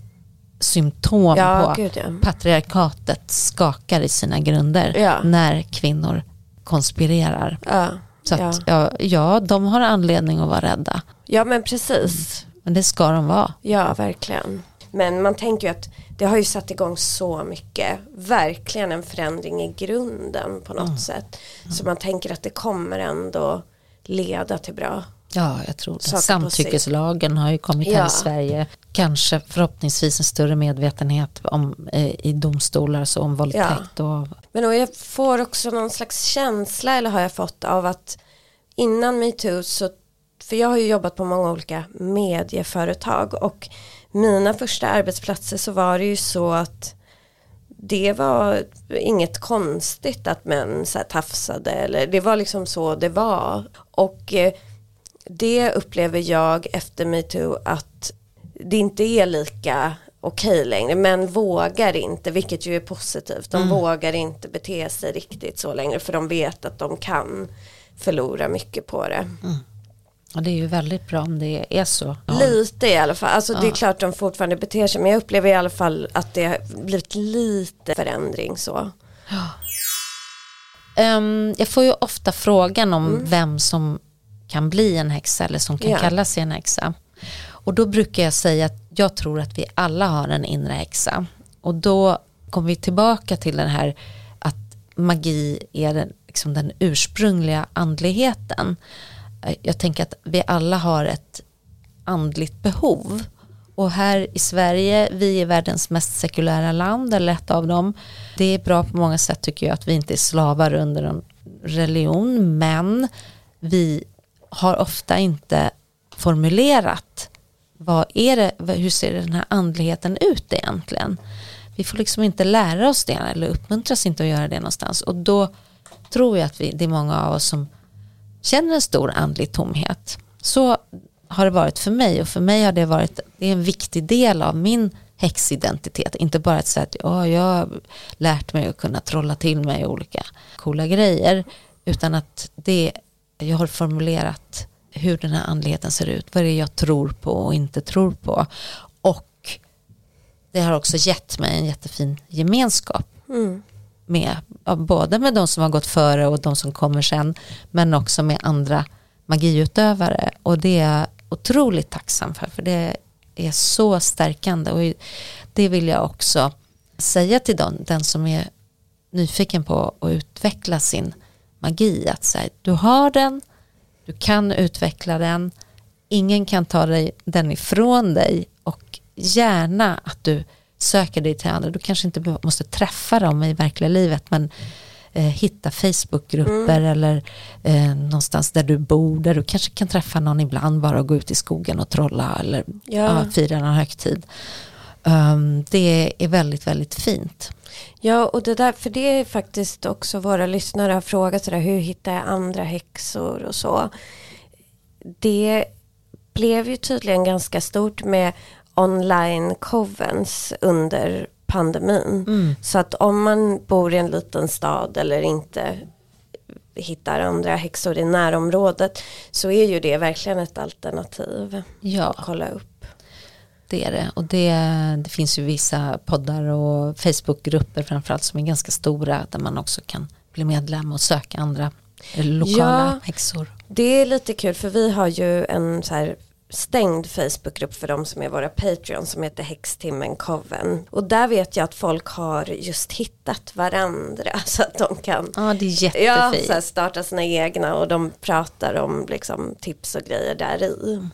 symptom Ja, på gud ja. patriarkatet skakar i sina grunder Ja. när kvinnor konspirerar. Ja, Så att, ja. Ja, de har anledning att vara rädda. ja men precis. Men det ska de vara. Ja, verkligen. Men man tänker ju att det har ju satt igång så mycket, verkligen en förändring i grunden på något sätt. Så man tänker att det kommer ändå leda till bra. Ja, jag tror det. Samtyckeslagen har ju kommit här Ja. i Sverige. Kanske förhoppningsvis en större medvetenhet om, eh, i domstolar så om våldtäkt och Men och jag får också någon slags känsla, eller har jag fått, av att innan metoo så, för jag har ju jobbat på många olika medieföretag och mina första arbetsplatser så var det ju så att det var inget konstigt att män så här tafsade eller det var liksom så det var och eh, det upplever jag efter metoo att det inte är lika okej längre. Men vågar inte, vilket ju är positivt. De vågar inte bete sig riktigt så längre för de vet att de kan förlora mycket på det. Och det är ju väldigt bra om det är så. Ja. Lite i alla fall, alltså det är klart de fortfarande beter sig men jag upplever i alla fall att det har blivit lite förändring så. Ehm, jag får ju ofta frågan om vem som kan bli en häxa eller som kan Ja. kalla sig en häxa. Och då brukar jag säga att jag tror att vi alla har en inre häxa. Och då kommer vi tillbaka till den här att magi är den, liksom den ursprungliga andligheten. Jag tänker att vi alla har ett andligt behov. Och här i Sverige, vi är världens mest sekulära land, eller ett av dem. Det är bra på många sätt tycker jag att vi inte är slavar under en religion, men vi har ofta inte formulerat vad är det, hur ser den här andligheten ut egentligen? Vi får liksom inte lära oss det eller uppmuntras inte att göra det någonstans och då tror jag att vi, det är många av oss som känner en stor andlig tomhet. Så har det varit för mig och för mig har det varit det är en viktig del av min häxidentitet. Inte bara att säga att oh, jag har lärt mig att kunna trolla till mig olika coola grejer utan att det, jag har formulerat hur den här andligheten ser ut, vad det är jag tror på och inte tror på. Och det har också gett mig en jättefin gemenskap. Mm med, både med de som har gått före och de som kommer sen, men också med andra magiutövare. Och det är jag otroligt tacksam för, för det är så stärkande. Och det vill jag också säga till den, den som är nyfiken på att utveckla sin magi. Att säga, du har den, du kan utveckla den, ingen kan ta dig, den ifrån dig och gärna att du söker dig till andra. Du kanske inte måste träffa dem i verkliga livet men eh, hitta Facebookgrupper mm. eller eh, någonstans där du bor där du kanske kan träffa någon ibland bara och gå ut i skogen och trolla eller ja. Ja, fira någon högtid. Um, det är väldigt, väldigt fint. Ja, och det där, för det är faktiskt också våra lyssnare har frågat sådär, hur hittar jag andra häxor och så. Det blev ju tydligen ganska stort med online covens under pandemin. Mm. Så att om man bor i en liten stad eller inte hittar andra häxor i närområdet så är ju det verkligen ett alternativ. Ja. Att kolla upp. Det är det och det, det finns ju vissa poddar och Facebookgrupper framförallt som är ganska stora där man också kan bli medlem och söka andra lokala ja, häxor. Det är lite kul för vi har ju en så här stängd Facebookgrupp för de som är våra Patreon som heter Häxtimmen Coven. Och där vet jag att folk har just hittat varandra så att de kan ja, det är jättefint. Ja, starta sina egna och de pratar om liksom, tips och grejer där i.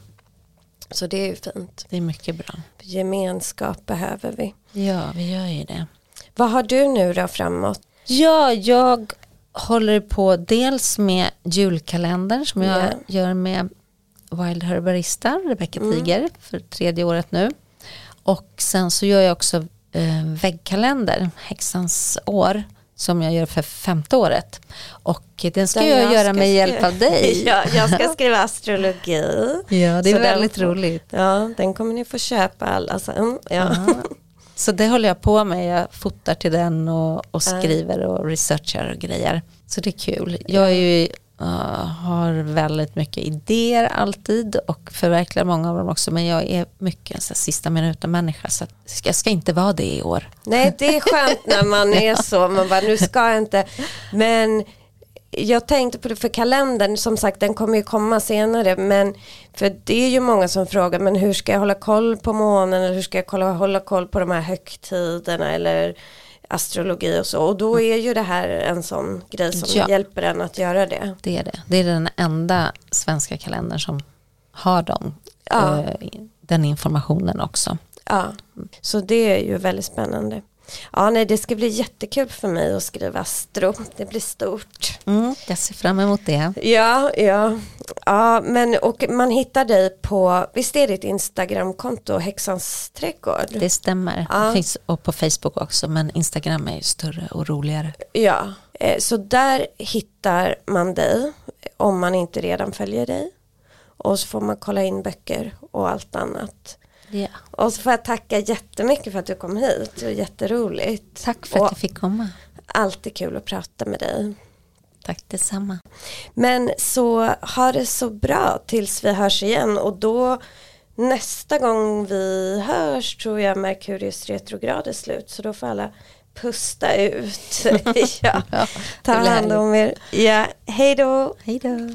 Så det är ju fint. Det är mycket bra. Gemenskap behöver vi. Ja, vi gör ju det. Vad har du nu då framåt? Ja, jag håller på dels med julkalendern som jag yeah. gör med Wild Herbarista, Rebecca mm. Tiger, för tredje året nu. Och sen så gör jag också eh, väggkalender, Häxans år, som jag gör för femte året. Och den ska jag, jag, göra med hjälp av dig. ja, jag ska skriva astrologi. ja, det är så väldigt den, roligt. Ja, den kommer ni få köpa alla sen. Ja. Så det håller jag på med. Jag fotar till den och, och skriver och researchar och grejer. Så det är kul. Jag är ju Uh, har väldigt mycket idéer alltid och förverkligar många av dem också men jag är mycket en sista minuten människa så jag ska inte vara det i år. Nej det är skönt när man är så, man bara nu ska jag inte. Men jag tänkte på det för kalendern, som sagt den kommer ju komma senare men för det är ju många som frågar men hur ska jag hålla koll på månen? Eller hur ska jag hålla, hålla koll på de här högtiderna? Eller astrologi och så. Och då är ju det här en sån grej som ja. hjälper en att göra det. Det är det. Det är den enda svenska kalendern som har dem, ja. eh, den informationen också. Ja, så det är ju väldigt spännande. Ja, nej, det ska bli jättekul för mig att skriva astro. Det blir stort. Mm, jag ser fram emot det. Ja, ja. ja men, och man hittar dig på, visst är ditt Instagramkonto Häxans trädgård? Det stämmer. Ja. Det finns och på Facebook också, men Instagram är ju större och roligare. Ja, eh, så där hittar man dig om man inte redan följer dig. Och så får man kolla in böcker och allt annat. Yeah. Och så får jag tacka jättemycket för att du kom hit. Det var jätteroligt. Tack för att jag fick komma. Alltid kul att prata med dig. Tack detsamma. Men så ha det så bra tills vi hörs igen och då nästa gång vi hörs tror jag Merkurius retrograd är slut så då får alla pusta ut. ja. Ta hand om er. Ja, hej då. Hej då.